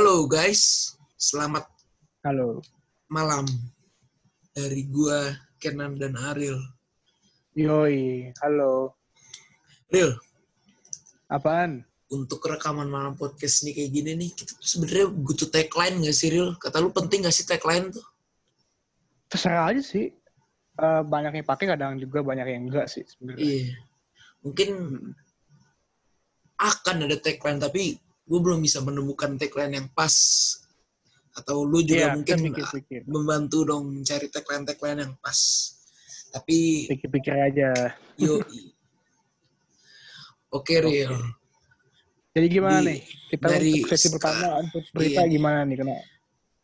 Halo guys, selamat Halo. malam dari gua Kenan dan Ariel. Yoi, halo. Ril, Apaan? untuk rekaman malam podcast nih kayak gini nih, kita tuh sebenarnya butuh tagline gak sih Ril? Kata lu penting gak sih tagline tuh? Terserah aja sih. Eh, banyak yang pakai, kadang juga banyak yang enggak sih sebenarnya. Iya. Mungkin Hmm. akan ada tagline, tapi gue belum bisa menemukan tagline yang pas. Atau lu juga Iya, mungkin kita pikir-pikir. membantu dong mencari tagline-tagline yang pas. Tapi Pikir-pikir aja. yuk. Oke Ril. Jadi gimana Di- nih? Kita dari untuk sesi pertama untuk berita iya. gimana nih? Kena?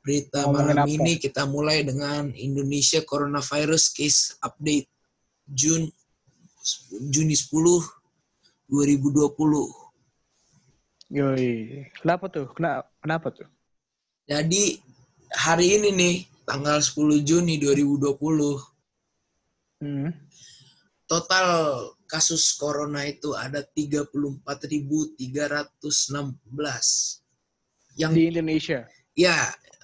Berita Ngomongin malam apa? ini kita mulai dengan Indonesia Coronavirus Case Update Jun Juni 10 2020. Yoi. Kenapa tuh? Kenapa, kenapa tuh? Jadi hari ini nih tanggal 10 Juni 2020 Hmm. total kasus corona itu ada 34.316. Yang Di Indonesia. ya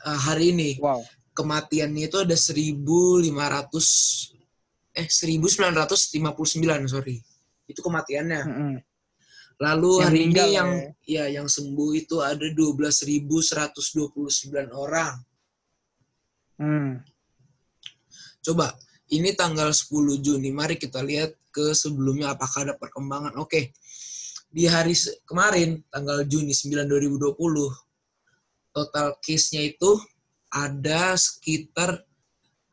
eh, hari ini Wow. kematiannya itu ada 1.500 eh 1.959 sorry. Itu kematiannya. Mm-mm. Lalu Yang hari ini yang ya yang sembuh itu ada 12.129 orang. Hmm. Coba ini tanggal 10 Juni. Mari kita lihat ke sebelumnya apakah ada perkembangan. Oke. Di hari kemarin tanggal Juni 9 2020 total case-nya itu ada sekitar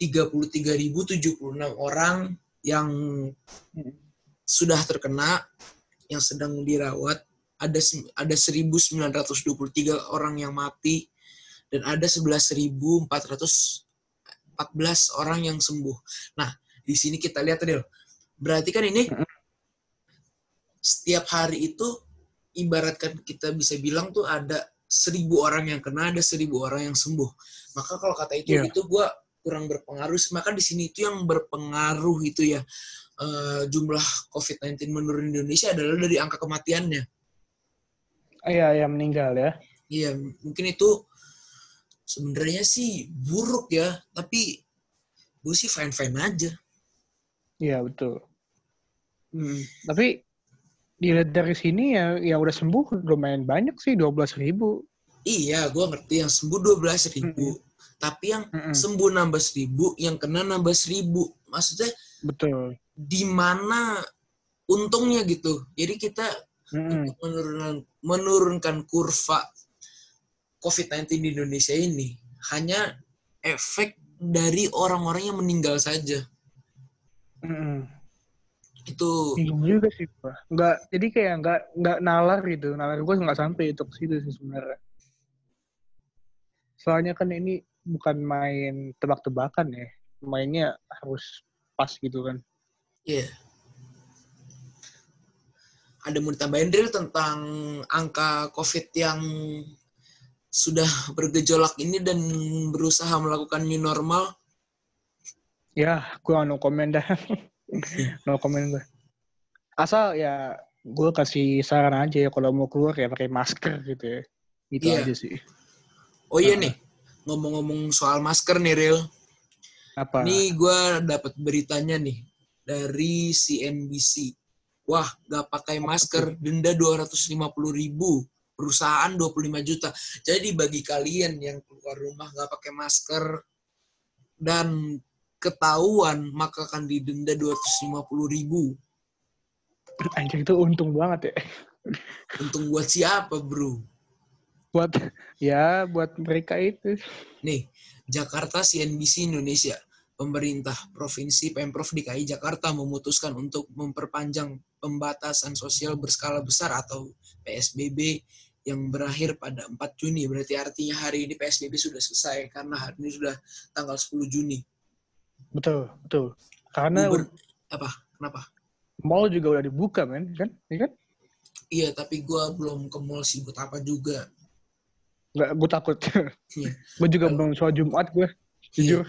33.076 orang yang Hmm. sudah terkena yang sedang dirawat ada ada 1923 orang yang mati dan ada 11.414 orang yang sembuh. Nah, di sini kita lihat Adil. Berarti kan ini setiap hari itu ibaratkan kita bisa bilang tuh ada seribu orang yang kena, ada seribu orang yang sembuh. Maka kalau kata itu Iya. itu gua kurang berpengaruh. Maka di sini itu yang berpengaruh itu ya eh, jumlah COVID-19 menurun di Indonesia adalah dari angka kematiannya. Ah, Iya, yang meninggal ya. Iya, mungkin itu sebenarnya sih buruk ya, tapi gue sih fine-fine aja. Iya, betul. Hmm. Tapi dilihat dari sini ya yang udah sembuh lumayan banyak sih 12.000 ribu. Iya, gue ngerti yang sembuh 12 ribu. Tapi yang Mm-mm. sembuh nambah seribu, yang kena nambah seribu. Maksudnya Betul. di mana untungnya gitu. Jadi kita untuk menurunkan, menurunkan kurva COVID-19 di Indonesia ini hanya efek dari orang-orang yang meninggal saja. Mm-mm. Itu Bingung juga sih gua. Nggak, jadi kayak nggak nggak nalar gitu. Nalar gue nggak sampai itu ke situ sih sebenarnya. Soalnya kan ini bukan main tebak-tebakan ya. Mainnya harus pas gitu kan. Iya. Ada mau ditambahin Dril tentang angka COVID yang sudah bergejolak ini dan berusaha melakukan new normal? Ya, gue no komen dah. no komen gue. Asal ya gue kasih saran aja ya kalau mau keluar ya pakai masker gitu ya. Itu Iya. aja sih. Oh iya nih, ngomong-ngomong soal masker nih Ril. Apa? Ini gue dapat beritanya nih dari CNBC. Wah, gak pakai masker, denda 250 ribu. Perusahaan 25 juta. Jadi bagi kalian yang keluar rumah gak pakai masker dan ketahuan, maka akan didenda 250 ribu. Anjir itu untung banget ya. Untung buat siapa, bro? Buat ya buat mereka itu. Nih, Jakarta CNBC Indonesia. Pemerintah Provinsi Pemprov DKI Jakarta memutuskan untuk memperpanjang pembatasan sosial berskala besar atau PSBB yang berakhir pada 4 Juni. Berarti artinya hari ini PSBB sudah selesai karena hari ini sudah tanggal 10 Juni. Betul, betul. Karena Guber- apa? Kenapa? mall juga udah dibuka men, kan? Iya kan? Iya, tapi gua belum ke mall sih buat apa juga. Nggak, gue takut. Iya. gue juga Lalu- belum sholat Jumat gue. Jujur.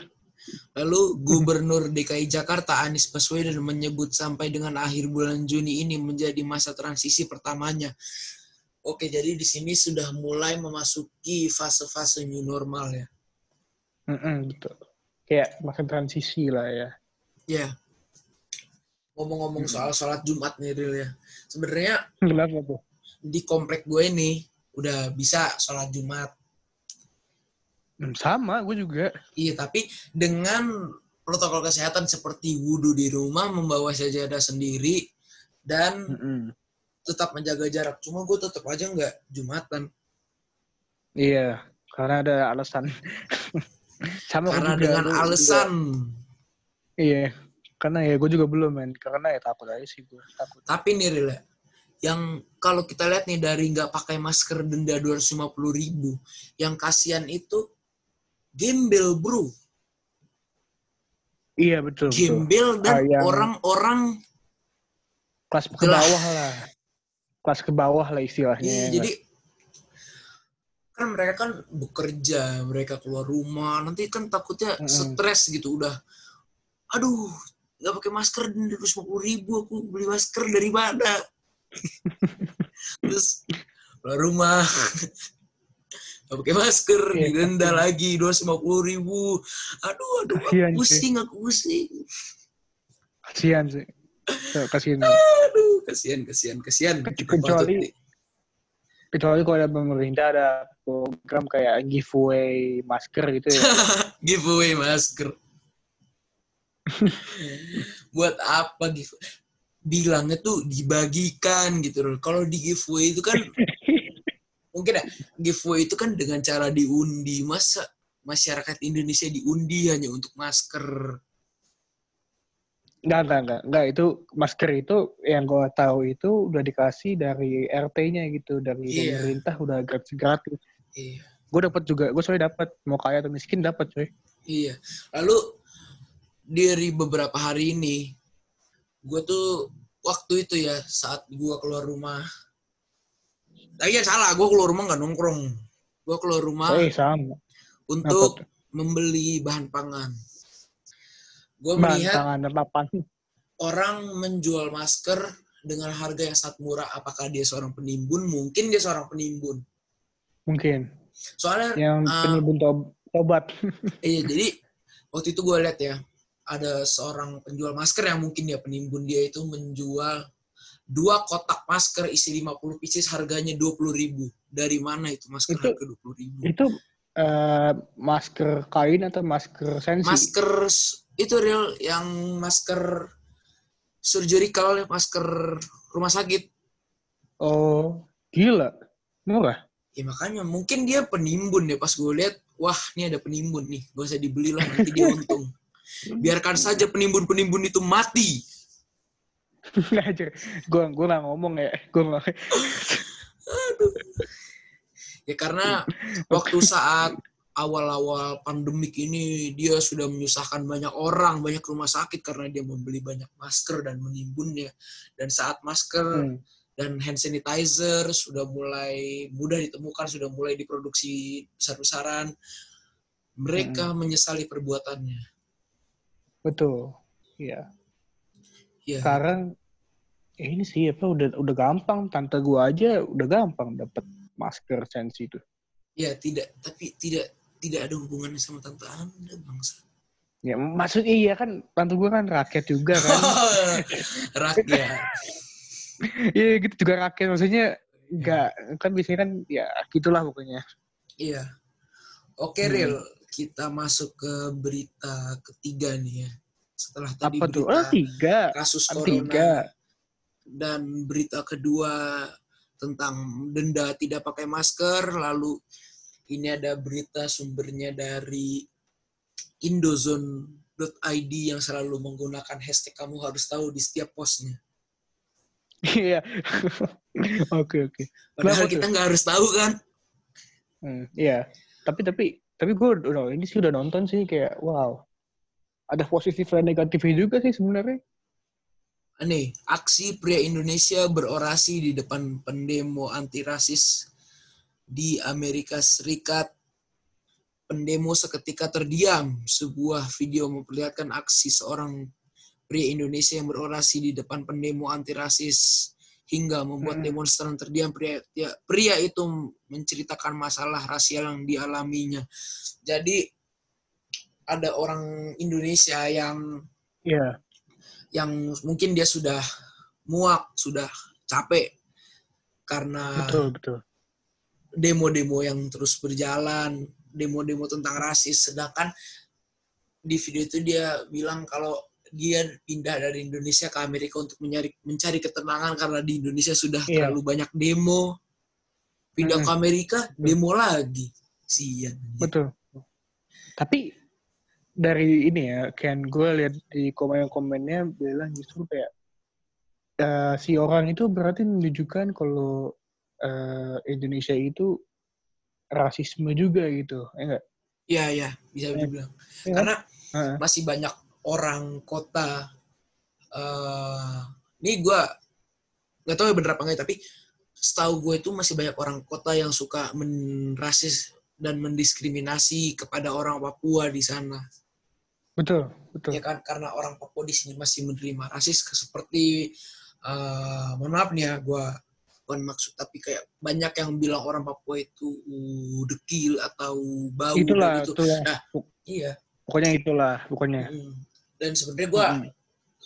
Lalu Gubernur DKI Jakarta Anies Baswedan menyebut sampai dengan akhir bulan Juni ini menjadi masa transisi pertamanya. Oke, jadi di sini sudah mulai memasuki fase-fase new normal ya. Mm-mm, betul. Kayak masa transisi lah ya. Ya. Ngomong-ngomong Hmm. soal sholat Jumat nih, Ril ya. Sebenarnya Kenapa tuh? di komplek gue ini udah bisa sholat Jumat. Hmm, Sama, gue juga. Iya, tapi dengan protokol kesehatan seperti wudhu di rumah, membawa sajadah sendiri, dan Mm-mm. tetap menjaga jarak. Cuma gue tetap aja nggak Jumatan. Iya, karena ada alasan. Sama Karena juga, dengan juga- alasan. Iya, karena ya gue juga belum men. Karena ya takut aja sih gue. Takut. Tapi nih, Ril, ya, yang kalau kita lihat nih dari nggak pakai masker denda 250 ribu, yang kasihan itu gembel, bro. Iya betul. betul. Gembel dan yang- orang-orang Kelas ke bawah lah. Kelas ke bawah lah istilahnya. Iya, ya jadi kan mereka kan bekerja, mereka keluar rumah, nanti kan takutnya Mm-mm. stres gitu udah. Aduh, nggak pakai masker denda 250 ribu, aku beli masker dari mana? Terus keluar rumah, nggak pakai masker, Iya. didenda lagi 250 ribu. Aduh, aduh, aku Kasihan sih. pusing, aku pusing. Kasihan sih. Kasihan. Aduh, kasihan, kasihan, kasihan. Kecuali- Kecuali kalau ada pemerintah ada program kayak giveaway masker gitu ya. giveaway masker. Buat apa give bilangnya tuh dibagikan gitu loh. Kalau di giveaway itu kan mungkin ya giveaway itu kan dengan cara diundi. Masa masyarakat Indonesia diundi hanya untuk masker? Enggak, enggak, enggak. Enggak, itu masker itu yang gue tahu itu udah dikasih dari RT-nya gitu. Dari Iya. pemerintah udah gratis-gratis. Iya. Gue dapat juga, gue soalnya dapat. Mau kaya atau miskin dapat coy. Iya. Lalu dari beberapa hari ini, gue tuh waktu itu ya saat gue keluar rumah. Tapi ya salah, gue keluar rumah nggak nongkrong. Gue keluar rumah Eh, sama. untuk membeli bahan pangan. Gue melihat tangan orang menjual masker dengan harga yang sangat murah. Apakah dia seorang penimbun? Mungkin dia seorang penimbun. Mungkin. Soalnya Yang Ah. penimbun tob- tobat. Iya, jadi waktu itu gue lihat ya, ada seorang penjual masker yang mungkin dia penimbun dia itu menjual dua kotak masker isi 50 pieces harganya 20 ribu. Dari mana itu masker Itu- harga 20 ribu? itu eh, masker kain atau masker sensi? Masker itu real yang masker surgical, masker rumah sakit. Oh, gila. Murah. Ya makanya mungkin dia penimbun ya pas gue lihat, wah ini ada penimbun nih, gak usah dibelilah nanti dia untung. Biarkan saja penimbun-penimbun itu mati. Nggak aja. Gue gue nggak ngomong ya. Gue nggak. Ya karena waktu saat awal-awal pandemik ini dia sudah menyusahkan banyak orang, banyak rumah sakit karena dia membeli banyak masker dan menimbunnya. Dan saat masker Hmm. dan hand sanitizer sudah mulai mudah ditemukan, sudah mulai diproduksi besar-besaran, mereka menyesali perbuatannya. Betul. Iya. Ya, Sekarang ya ini sih apa udah udah gampang. Tante gua aja udah gampang dapat masker sensi itu. ya tidak, tapi tidak tidak ada hubungannya sama tante Anda, bangsa. Ya maksud iya kan tante gua kan rakyat juga kan. Rakyat. Iya gitu juga rakyat maksudnya enggak kan biasanya kan ya gitulah pokoknya. Iya. Oke, Hmm. Ril. Kita masuk ke berita ketiga nih ya. Setelah tadi Apa berita Oh tiga. kasus Ada corona tiga. dan berita kedua tentang denda tidak pakai masker, lalu ini ada berita sumbernya dari indozone.id yang selalu menggunakan hashtag kamu harus tahu di setiap postnya. Iya. Oke oke. Padahal kita nggak harus tahu kan? Hmm, iya. Tapi tapi tapi gue udah ini sih udah nonton sih kayak wow. Ada positif dan negatifnya juga sih sebenarnya. Nih, aksi pria Indonesia berorasi di depan pendemo anti rasis di Amerika Serikat. Pendemo seketika terdiam. Sebuah video memperlihatkan aksi seorang pria Indonesia yang berorasi di depan pendemo anti rasis hingga membuat Hmm. demonstran terdiam pria, ya, pria itu menceritakan masalah rasial yang dialaminya. Jadi ada orang Indonesia yang Iya. yang mungkin dia sudah muak, sudah capek karena Betul, betul. demo-demo yang terus berjalan, demo-demo tentang rasis. Sedangkan di video itu dia bilang kalau dia pindah dari Indonesia ke Amerika untuk mencari mencari ketenangan karena di Indonesia sudah Iya. terlalu banyak demo. Pindah Mm-mm. ke Amerika, demo lagi. Sian. Betul. Tapi dari ini ya, kan gue lihat di komen-komennya bilang justru kayak eh, si orang itu berarti menunjukkan kalau eh, Indonesia itu rasisme juga gitu, ya enggak? Iya, iya, bisa Iya. dibilang. Iya. Karena Heeh. masih banyak orang kota eh ini gue nggak tahu ya bener apa enggak tapi setahu gue itu masih banyak orang kota yang suka menrasis dan mendiskriminasi kepada orang Papua di sana Betul, betul. ya kan karena orang Papua di sini masih menerima rasis seperti eh mohon maaf nih ya gue bukan maksud tapi kayak banyak yang bilang orang Papua itu uh, dekil atau bau itulah, itu itulah. Nah. Iya Pokoknya itulah, pokoknya. Mm. Dan sebenarnya gue Mm-mm.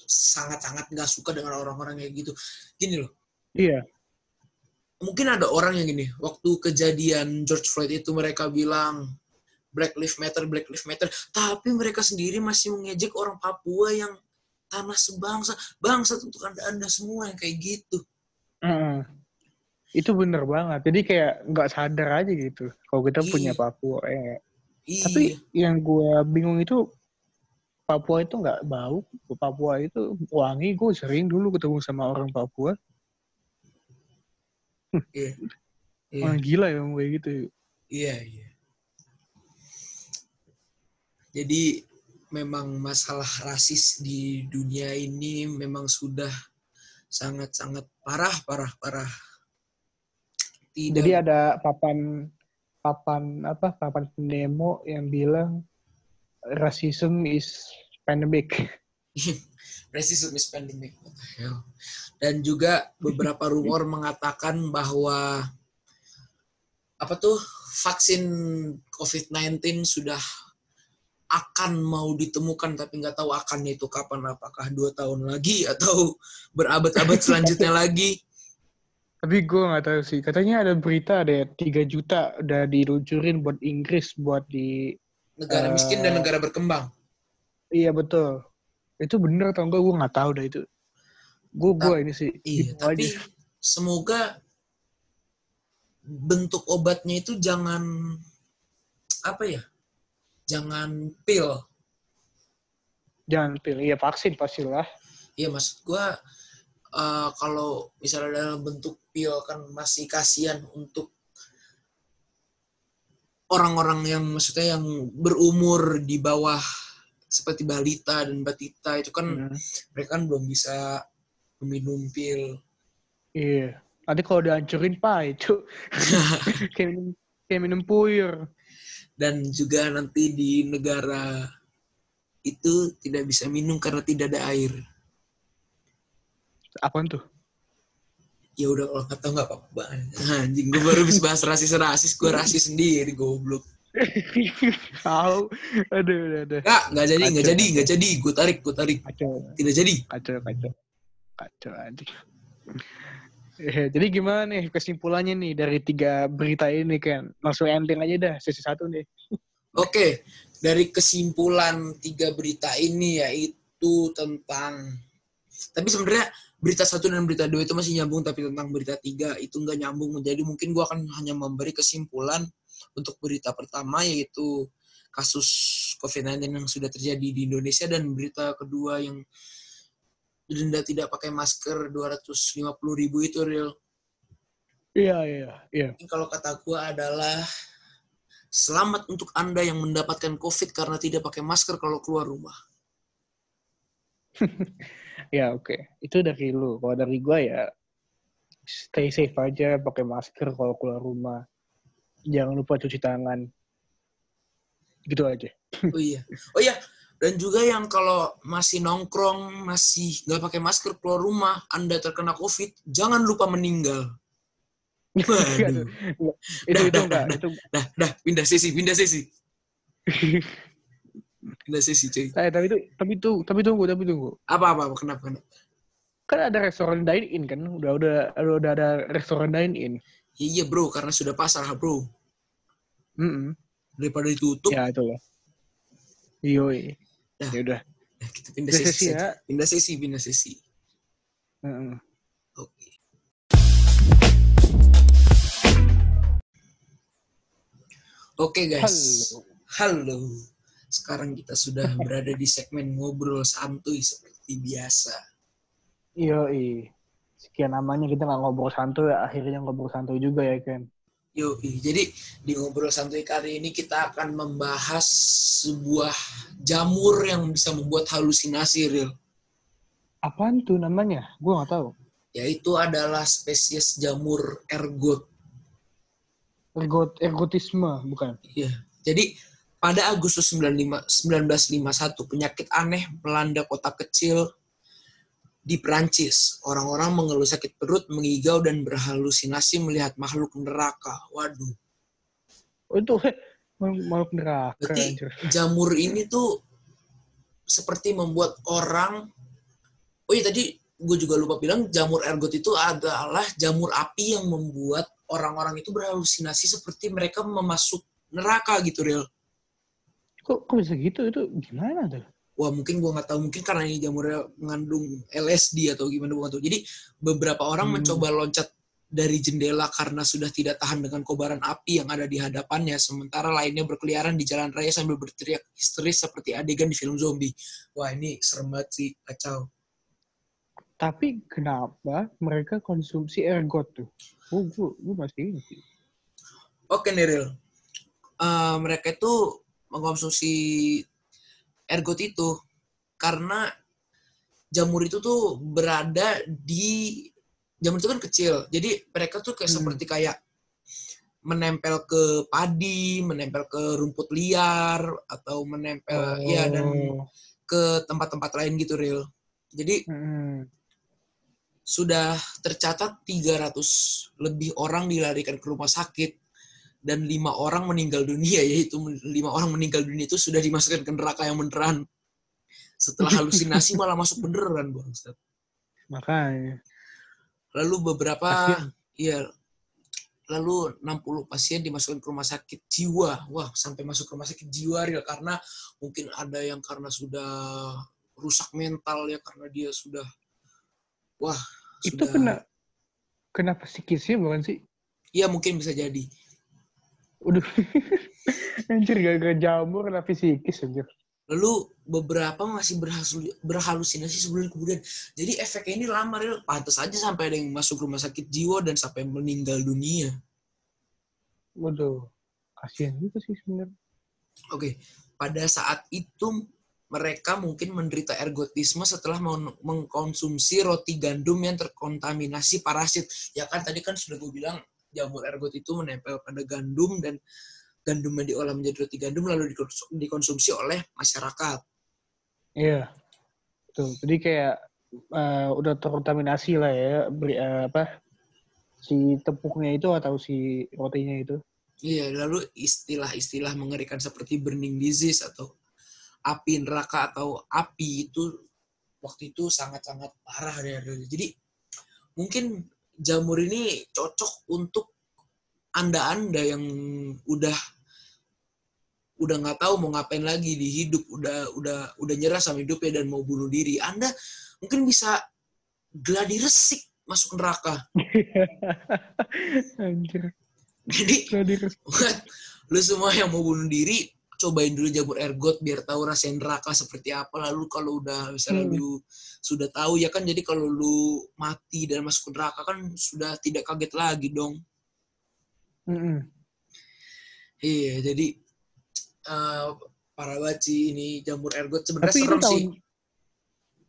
sangat-sangat nggak suka dengan orang-orang kayak gitu. Gini loh, Iya, mungkin ada orang yang gini, waktu kejadian George Floyd itu mereka bilang Black Lives Matter, Black Lives Matter, tapi mereka sendiri masih mengejek orang Papua yang tanah sebangsa, bangsa untuk anda anda semua yang kayak gitu. Heeh. Itu bener banget. Jadi kayak nggak sadar aja gitu. Kalau kita Iya. punya Papua. Ya. Iya, Tapi yang gue bingung itu Papua itu nggak bau. Papua itu wangi. Gue sering dulu ketemu sama orang Papua. iya, iya, Orang gila ya kayak gitu. iya, iya. Jadi memang masalah rasis di dunia ini memang sudah sangat-sangat parah, parah, parah. Tidak Jadi ada papan papan apa papan demo yang bilang racism is pandemic. racism is pandemic. Dan juga beberapa rumor mengatakan bahwa apa tuh vaksin COVID-19 sudah akan mau ditemukan tapi nggak tahu akannya itu kapan apakah dua tahun lagi atau berabad-abad selanjutnya lagi Tapi gue nggak tahu sih. Katanya ada berita ada 3 juta udah diluncurin buat Inggris buat di negara miskin dan negara berkembang Iya betul. Itu bener atau enggak gue nggak tahu dah itu. Gue gue ini sih. iya tapi aja. semoga bentuk obatnya itu jangan apa ya jangan pil Jangan pilih ya vaksin pastilah. Iya mas, gue uh, kalau misalnya dalam bentuk pil kan masih kasihan untuk orang-orang yang maksudnya yang berumur di bawah seperti balita dan batita itu kan Hmm. mereka kan belum bisa meminum pil. Iya. Nanti kalau dihancurin pahit cu. kayak minum kayak minum puyur. Dan juga nanti di negara itu tidak bisa minum karena tidak ada air. Apaan tuh? Ya udah kalau nggak tahu nggak apa-apa. Anjing, gue baru bisa bahas rasis-rasis, gue rasis sendiri, goblok. Tahu. Aduh, aduh, aduh. Nggak, nggak jadi, nggak jadi, nggak jadi. Gue tarik, gue tarik. Kacau, Tidak jadi. kacau, kacau. Kacau aja. Eh, jadi gimana nih kesimpulannya nih dari tiga berita ini kan? Langsung ending aja dah sesi satu nih. Oke, dari kesimpulan tiga berita ini yaitu tentang tapi sebenarnya berita satu dan berita dua itu masih nyambung tapi tentang berita tiga itu nggak nyambung jadi mungkin gua akan hanya memberi kesimpulan untuk berita pertama yaitu kasus COVID-19 yang sudah terjadi di Indonesia dan berita kedua yang denda tidak pakai masker 250 ribu itu real Iya, iya, iya. Kalau kata gua adalah selamat untuk Anda yang mendapatkan COVID karena tidak pakai masker kalau keluar rumah. Ya oke. Itu dari lu. Kalau dari gua ya stay safe aja, pakai masker kalau keluar rumah. Jangan lupa cuci tangan. Gitu aja. Oh iya. Oh iya, Dan juga yang kalau masih nongkrong, masih nggak pakai masker keluar rumah, Anda terkena COVID, jangan lupa meninggal. Waduh. itu Dah, itu dah, enggak dah. itu Dah, dah, pindah sesi, pindah sesi. Pindah sesi, cuy. Eh, tapi itu tapi itu tapi tunggu tapi tunggu Apa, apa, apa, kenapa, kenapa? kan ada restoran dine in kan udah udah udah, udah ada restoran dine in Ya, iya, bro, karena sudah pasar, bro. Mm Daripada ditutup, ya itu lah Yoi. Dah. ya udah nah, kita pindah Pindah sesi, sesi ya. Pindah sesi, pindah sesi. Mm-mm. Oke. Oke guys, halo. Sekarang kita sudah berada di segmen ngobrol santuy seperti biasa. Yoi. Sekian namanya kita nggak ngobrol santuy, akhirnya ngobrol santuy juga ya Ken. Yoi, jadi di ngobrol santuy kali ini kita akan membahas sebuah jamur yang bisa membuat halusinasi real. Apaan tuh namanya? Gue nggak tahu. Yaitu adalah spesies jamur ergot. Ergot, ergotisme, bukan? Iya. Jadi pada Agustus 95 1951 penyakit aneh melanda kota kecil di Perancis. Orang-orang mengeluh sakit perut, mengigau dan berhalusinasi melihat makhluk neraka. Waduh. Itu makhluk neraka. Berarti jamur ini tuh seperti membuat orang Oh iya tadi gue juga lupa bilang jamur ergot itu adalah jamur api yang membuat orang-orang itu berhalusinasi seperti mereka memasuk neraka gitu real. Kok, kok bisa gitu? Itu gimana tuh? wah mungkin gua nggak tahu mungkin karena ini jamurnya mengandung LSD atau gimana gua nggak tahu jadi beberapa orang Hmm. mencoba loncat dari jendela karena sudah tidak tahan dengan kobaran api yang ada di hadapannya sementara lainnya berkeliaran di jalan raya sambil berteriak histeris seperti adegan di film zombie wah ini serem banget sih kacau Tapi kenapa mereka konsumsi ergot tuh? Oh, gue, gue masih sih. oke nih Ril. Eh, mereka itu mengkonsumsi ergot itu karena jamur itu tuh berada di jamur itu kan kecil. Jadi mereka tuh kayak Hmm. seperti kayak menempel ke padi, menempel ke rumput liar atau menempel ya dan Oh. ke tempat-tempat lain gitu real. Jadi Mm-mm. sudah tercatat 300 lebih orang dilarikan ke rumah sakit dan lima orang meninggal dunia yaitu lima orang meninggal dunia itu sudah dimasukkan ke neraka yang beneran setelah halusinasi malah masuk beneran bang Ustaz. Makanya. lalu beberapa Kasian. iya lalu 60 pasien dimasukkan ke rumah sakit jiwa wah sampai masuk ke rumah sakit jiwa real karena mungkin ada yang karena sudah rusak mental ya karena dia sudah wah Itu sudah kena kena psikisnya bukan sih? iya mungkin bisa jadi Udah. anjir gara-gara jamur kena psikis anjir. Lalu beberapa masih berhasil, berhalusinasi sebulan kemudian. Jadi efeknya ini lama, real. Pantas aja sampai ada yang masuk rumah sakit jiwa dan sampai meninggal dunia. Waduh. Kasihan juga sih sebenarnya. Oke, pada saat itu mereka mungkin menderita ergotisme setelah men- mengkonsumsi roti gandum yang terkontaminasi parasit. Ya kan tadi kan sudah gue bilang jamur ergot itu menempel pada gandum dan gandumnya diolah menjadi roti gandum lalu dikons- dikonsumsi oleh masyarakat. Iya. Tuh, jadi kayak eh, udah terkontaminasi lah ya beri, eh, apa si tepungnya itu atau si rotinya itu. Iya, lalu istilah-istilah mengerikan seperti burning disease atau api neraka atau api itu waktu itu sangat-sangat parah ya. Jadi mungkin jamur ini cocok untuk anda-anda yang udah udah nggak tahu mau ngapain lagi di hidup, udah udah udah nyerah sama hidupnya dan mau bunuh diri. Anda mungkin bisa gladi resik masuk neraka. Anjir. Jadi buat lu semua yang mau bunuh diri cobain dulu jamur ergot biar tahu rasa neraka seperti apa lalu kalau udah misalnya Hmm. lu sudah tahu ya kan jadi kalau lu mati dan masuk ke neraka kan sudah tidak kaget lagi dong Mm-mm. iya jadi eh para ini jamur ergot sebenarnya serem tahun, sih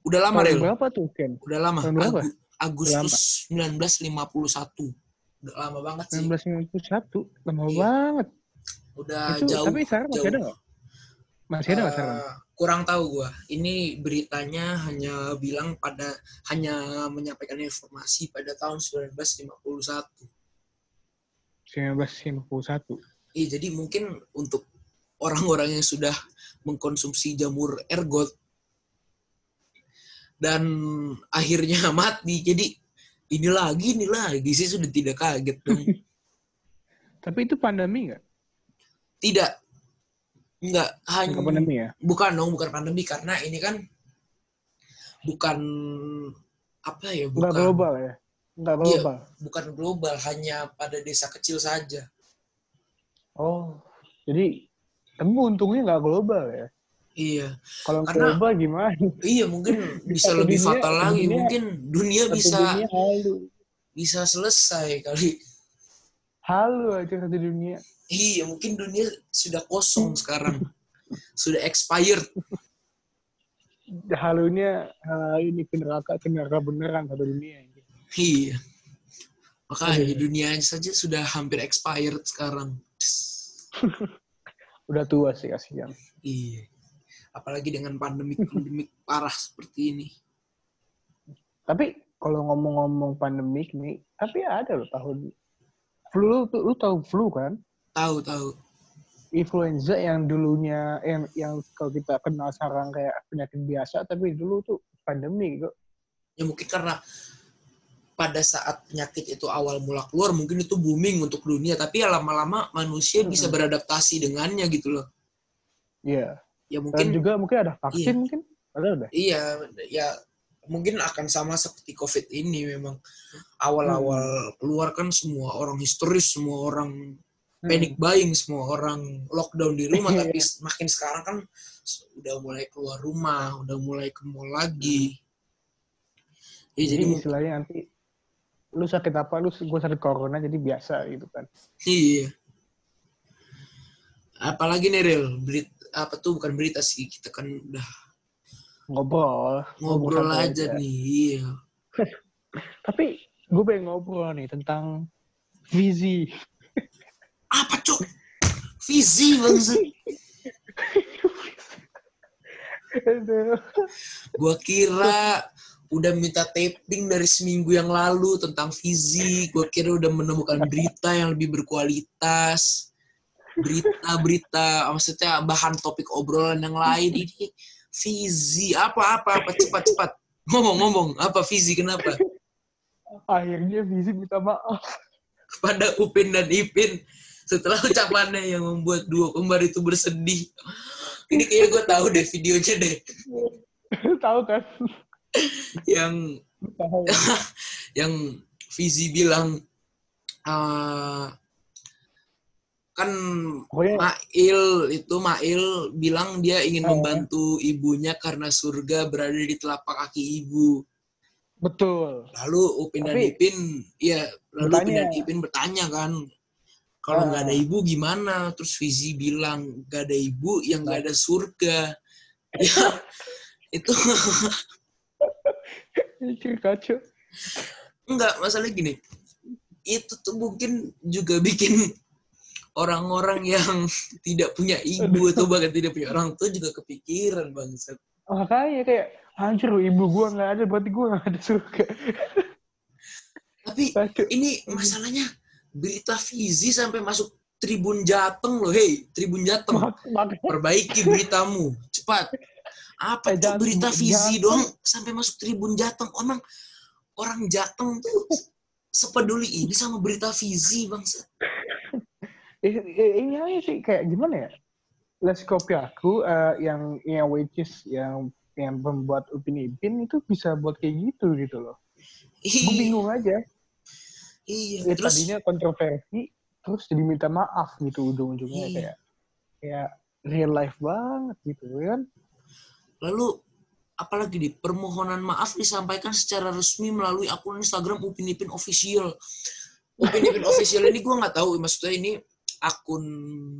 udah lama tahun Ril berapa tuh, Ken? udah lama tahun berapa? Agu- Agustus 1951 udah lama banget sih 1991. Lama Iya. banget. Udah itu, jauh tapi sekarang masih jauh. ada nggak? Masih ada nggak sekarang? Eh, kurang tahu gua. Ini beritanya hanya bilang pada hanya menyampaikan informasi pada tahun 1951. 1951. Iya, jadi mungkin untuk orang-orang yang sudah mengkonsumsi jamur ergot dan akhirnya mati. Jadi ini lagi, ini lagi sih sudah tidak kaget dong. Tapi itu pandemi nggak? Tidak. Enggak, hanya Nggak pandemi ya? bukan dong, bukan pandemi karena ini kan bukan apa ya, Nggak bukan global ya? Nggak Iya. global. bukan global, hanya pada desa kecil saja. Oh, jadi tapi untungnya nggak global ya? Iya. Kalau Karena- global gimana? Iya, mungkin bisa lebih dunia- fatal lagi. dunia- Mungkin dunia bisa dunia halu. bisa selesai kali. Halu aja satu dunia. Iya, mungkin dunia sudah kosong sekarang. Sudah expired. Halunya hal ini ke neraka, ke neraka beneran satu dunia. Iya. Makanya Iya. dunia saja sudah hampir expired sekarang. Udah tua sih kasihan. Iya. Apalagi dengan pandemik-pandemik parah seperti ini. Tapi kalau ngomong-ngomong pandemik nih, tapi ada loh tahun flu tuh lu tahu flu kan? Tahu, tahu. Influenza yang dulunya yang yang kalau kita kenal sekarang kayak penyakit biasa, tapi dulu tuh pandemi kok. Ya mungkin karena pada saat penyakit itu awal mula keluar, mungkin itu booming untuk dunia. Tapi ya lama-lama manusia bisa Mm-mm. beradaptasi dengannya gitu loh. Iya. Ya Dan mungkin juga mungkin ada vaksin Iya. mungkin. Ada udah. Iya, ya mungkin akan sama seperti COVID ini memang awal-awal keluar kan semua orang histeris, semua orang Hmm. Panic buying, semua orang lockdown di rumah. Tapi makin sekarang kan udah mulai keluar rumah, udah mulai ke mall lagi. Ya, Jadi, jadi istilahnya nanti lu sakit apa lu gue sakit corona jadi biasa gitu kan. iya. Apalagi nih Ril, berita apa tuh bukan berita sih, kita kan udah Ngobrol. ngobrol santai aja nih. Iya. Tapi gue pengen ngobrol nih tentang visi. Apa cok? Visi bangsa. Gua kira udah minta taping dari seminggu yang lalu tentang fizik. Gua kira udah menemukan berita yang lebih berkualitas. Berita-berita, maksudnya bahan topik obrolan yang lain. Ini fizi apa apa apa cepat cepat ngomong-ngomong apa fizi kenapa Akhirnya visi minta maaf. kepada Upin dan Ipin setelah ucapannya yang membuat dua kembar itu bersedih ini kayaknya gue tahu deh videonya deh Tahu kan? yang yang Fizi bilang eh, kan Pokoknya Mail itu Mail bilang dia ingin Oh. membantu ibunya karena surga berada di telapak kaki ibu. betul. Lalu Upin dan Tapi- Ipin, ya lalu Upin Bertanya. dan Ipin bertanya kan, kalau nggak ada ibu gimana? Terus Fizi bilang nggak ada ibu yang nggak ada surga. Ya itu kacau. Enggak, masalah gini. Itu tuh mungkin juga bikin orang-orang yang tidak punya ibu atau bahkan tidak punya orang tua juga kepikiran bangsat. Makanya kayak anjir ibu gua nggak ada berarti gua nggak ada surga. Tapi ini masalahnya berita Fizi sampai masuk Tribun Jateng loh. Hei, Tribun Jateng, perbaiki beritamu. Cepat. Apa Eh, tuh jangan berita Jateng. doang sampai masuk Tribun Jateng? Emang orang Jateng tuh sepeduli ini sama berita eh, eh, ini aja sih kayak gimana ya? Les kopi aku eh, yang yang which is yang yang membuat Upin Ipin itu bisa buat kayak gitu gitu loh. Gue Iya, bingung aja. Iya. Ya, Terus tadinya kontroversi, terus jadi minta maaf gitu ujung-ujungnya Iya. kayak kayak real life banget gitu kan. Lalu apalagi di permohonan maaf disampaikan secara resmi melalui akun Instagram Upin Ipin Official. Upin Ipin Official ini gue nggak tahu maksudnya ini akun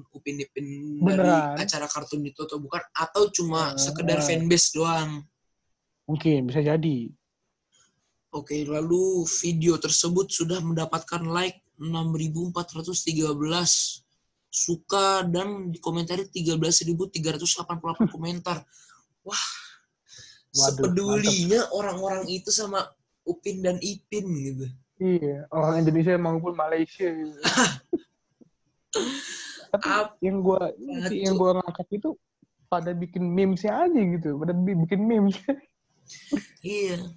Upin Ipin dari acara kartun itu atau bukan atau cuma Ah. sekedar fanbase doang. Mungkin bisa jadi. Oke, lalu video tersebut sudah mendapatkan like 6.413. suka dan dikomentari 13.388 komentar. Wah, Waduh, sepedulinya orang-orang itu sama Upin dan Ipin gitu. Iya, orang Indonesia maupun Malaysia. gitu. Tapi yang gua yang gua ngangkat itu pada bikin memesnya aja gitu, pada bi- bikin memes, Iya.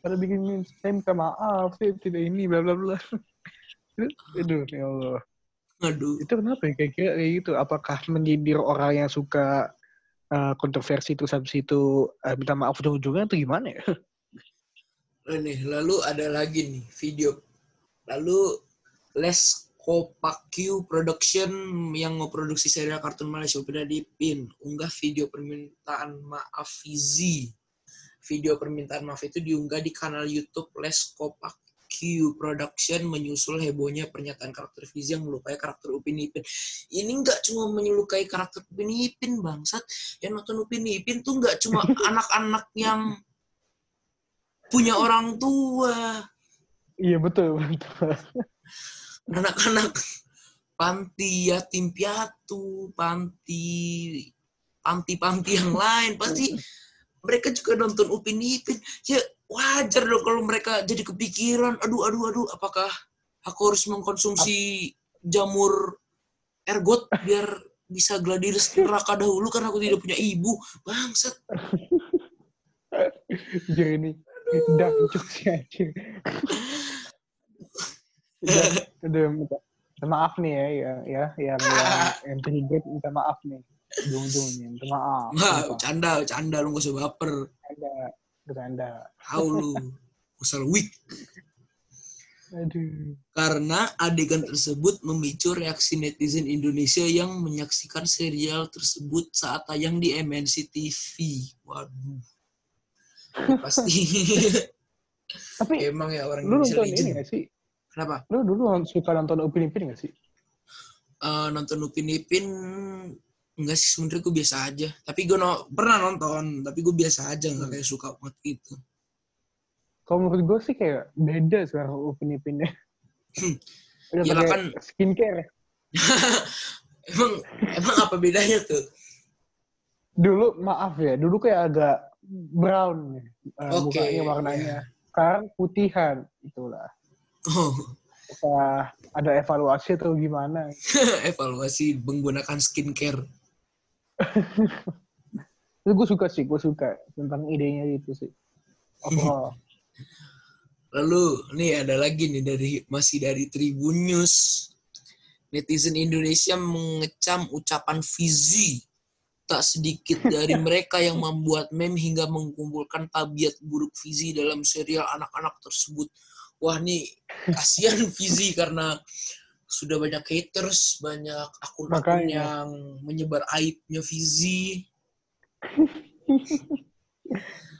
Pada bikin memes. Saya minta maaf, saya tidak ini, bla bla bla. Aduh, ya Allah. Aduh. Itu kenapa ya kayak kayak gitu? Apakah menyindir orang yang suka uh, kontroversi terus habis itu uh, minta maaf ujung-ujungnya atau gimana ya? Nih, lalu ada lagi nih video. Lalu Les Kopakyu Production yang memproduksi serial kartun Malaysia Upin dan Ipin unggah video permintaan maaf Fizi. Video permintaan maaf itu diunggah di kanal YouTube Les Kopakyu Production menyusul hebohnya pernyataan karakter Fizi yang melukai karakter Upin Ipin. Ini nggak cuma menyukai karakter Upin Ipin bangsat. Yang nonton Upin Ipin tuh nggak cuma anak-anak yang punya orang tua, Iya betul betul. anak-anak panti yatim piatu, panti panti-panti yang lain pasti mereka juga nonton Upin Ipin. Ya wajar dong kalau mereka jadi kepikiran, aduh aduh aduh apakah aku harus mengkonsumsi jamur ergot biar bisa gladires neraka dahulu karena aku tidak punya ibu. Bangsat. Jadi ini dancuk sih anjir. udah, maaf nih ya, ya, ya yang yang yang minta maaf nih. Ujung-ujungnya minta maaf. Wah, Sumpah. canda, canda lu gak usah baper. Bercanda, bercanda. Tahu lu. Usah weak. Aduh. karena adegan tersebut memicu reaksi netizen Indonesia yang menyaksikan serial tersebut saat tayang di MNC TV. Waduh. Ya, pasti Tapi emang ya orang lu Indonesia nonton ini legend. gak sih? Kenapa? Lu dulu suka nonton Upin Ipin gak sih? Eh, nonton Upin Ipin enggak sih sebenarnya gue biasa aja. Tapi gue no, pernah nonton, tapi gue biasa aja nggak kayak suka banget gitu. Kalau menurut gue sih kayak beda sekarang Upin Ipinnya. Hmm. Udah pakai kan- skincare. emang emang apa bedanya tuh? Dulu maaf ya, dulu kayak agak brown nih, eh, Oke, mukanya warnanya. iya. Sekarang putihan, itulah. Oh, Apakah ada evaluasi atau gimana? evaluasi menggunakan skincare. Itu gue suka sih, gue suka tentang idenya itu sih. Lalu nih ada lagi nih dari masih dari Tribun News. Netizen Indonesia mengecam ucapan Fizi. Tak sedikit dari mereka yang membuat meme hingga mengumpulkan tabiat buruk Fizi dalam serial anak-anak tersebut. Wah nih kasihan Fizi karena sudah banyak haters, banyak akun-akun yang menyebar aibnya Fizi.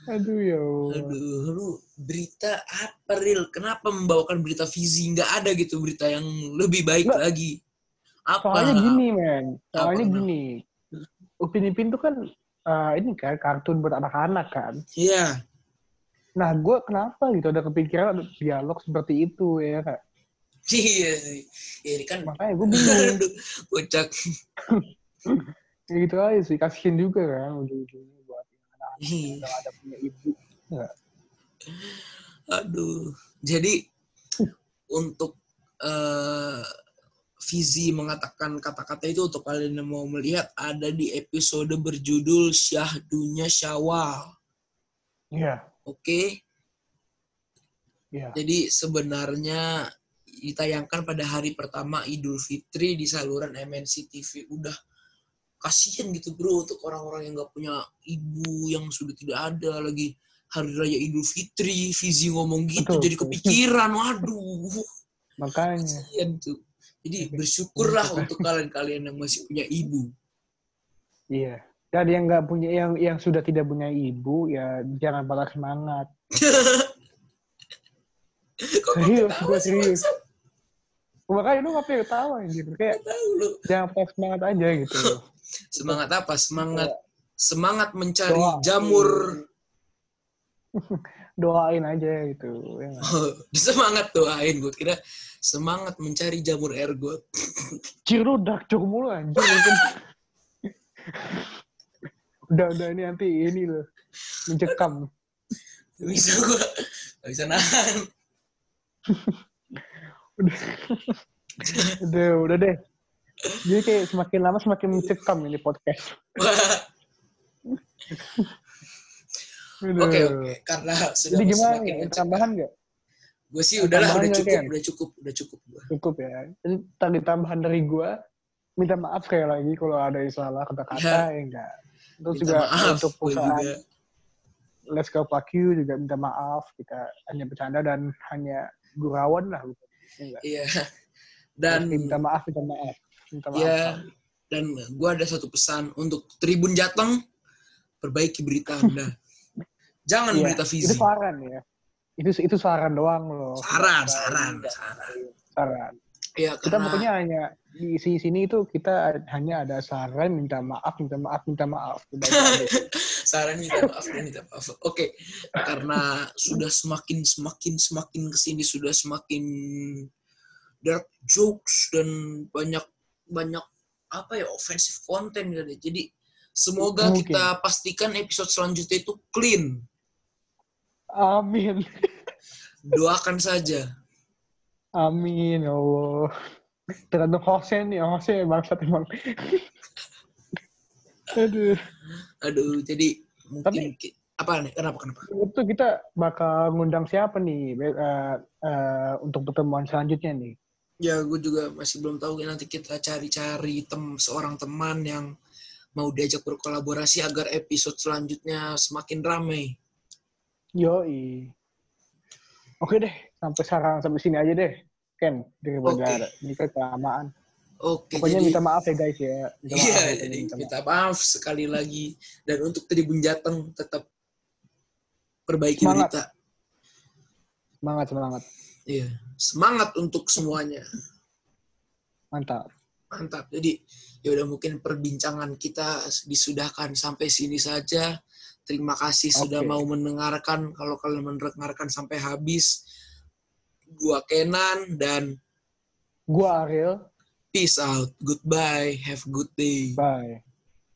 Aduh ya Allah. Aduh, lu berita apa real? Kenapa membawakan berita Fizi? Nggak ada gitu berita yang lebih baik Nggak. lagi. Apa? Soalnya gini, men. Soalnya Apa, gini. Upin Ipin tuh kan eh, ini kan kartun buat anak-anak kan. Iya. Nah, gue kenapa gitu ada kepikiran ada dialog seperti itu ya kak. Iya sih. Ya, ini kan Makanya gue bingung. Kocak. ya gitu aja sih. Kasihin juga kan ujung-ujungnya buat anak-anak yang Iya. ada punya ibu. Nggak. Aduh. Jadi untuk eh Fizi mengatakan kata-kata itu untuk kalian yang mau melihat ada di episode berjudul Syahdunya Syawal. Iya. Oke. Iya. Jadi sebenarnya ditayangkan pada hari pertama Idul Fitri di saluran MNC TV. Udah kasihan gitu bro untuk orang-orang yang nggak punya ibu yang sudah tidak ada lagi hari raya Idul Fitri. Fizi ngomong gitu Betul, jadi kepikiran. Waduh, Makanya. kasihan tuh. Jadi bersyukurlah untuk kalian-kalian yang masih punya ibu. Iya. Dan yang nggak punya yang yang sudah tidak punya ibu ya jangan patah semangat. Kok Serius, gue serius. Makanya lu ngapain ketawa gitu. Kayak Tahu lu. jangan patah semangat aja gitu. Semangat apa? Semangat semangat mencari Doa. jamur Doain aja gitu. Ya? Oh, semangat doain gue kira Semangat mencari jamur ergot. Cir lu dark joke mulu anjir. Mungkin. udah, udah ini nanti ini loh. Mencekam. Bisa gua. Gak bisa nahan. Udah. udah, udah deh. Jadi kayak semakin lama semakin mencekam ini podcast. Oke, oke. Karena sudah Jadi gimana semakin mencekam. Tambahan nggak? Gue sih udahlah, udah cukup, Ken? udah cukup, udah cukup. gua. Cukup ya. Dan tadi tambahan dari gua, minta maaf sekali lagi kalau ada yang salah kata-kata Ya. ya enggak. Terus Minta juga maaf, untuk perusahaan juga. Let's Go Fuck You juga minta maaf. Kita hanya bercanda dan hanya gurauan lah. Bukan. Ya enggak? Iya. Dan minta maaf, minta maaf. Minta maaf. ya, sekali. dan gue ada satu pesan untuk Tribun Jateng, perbaiki berita Anda. Jangan Iya, berita Itu Fizi. saran ya. Itu itu saran doang loh. Saran, saran, saran. Saran. Ya, Kita karena pokoknya hanya di sini sini itu kita hanya ada saran, minta maaf, minta maaf, minta maaf. Saran minta maaf minta maaf. Oke, karena sudah semakin semakin semakin ke sini sudah semakin dark jokes dan banyak banyak apa ya offensive content gitu. Jadi semoga Mungkin. kita pastikan episode selanjutnya itu clean. Amin. Doakan saja. Amin, ya Allah. Tergantung nih, hostnya bangsat emang. Aduh. Aduh, jadi mungkin Tapi- apa nih? Kenapa kenapa? Itu kita bakal ngundang siapa nih eh, eh, untuk pertemuan selanjutnya nih? Ya, gue juga masih belum tahu. Nanti kita cari-cari tem seorang teman yang mau diajak berkolaborasi agar episode selanjutnya semakin ramai. Yoi. Oke deh, sampai sekarang sampai sini aja deh. Ken, daripada Oke. ini kelamaan. Oke, Pokoknya jadi minta maaf ya guys ya. Minta iya, maaf ya, jadi minta minta, maaf. sekali lagi. Dan untuk Tribun Jateng tetap perbaiki Semangat. berita. Semangat, semangat. Iya, semangat untuk semuanya. Mantap. Mantap. Jadi ya udah mungkin perbincangan kita disudahkan sampai sini saja. Terima kasih sudah Oke. mau mendengarkan. Kalau kalian mendengarkan sampai habis, gua Kenan dan Gua Ariel. Peace out. Goodbye. Have a good day. Bye.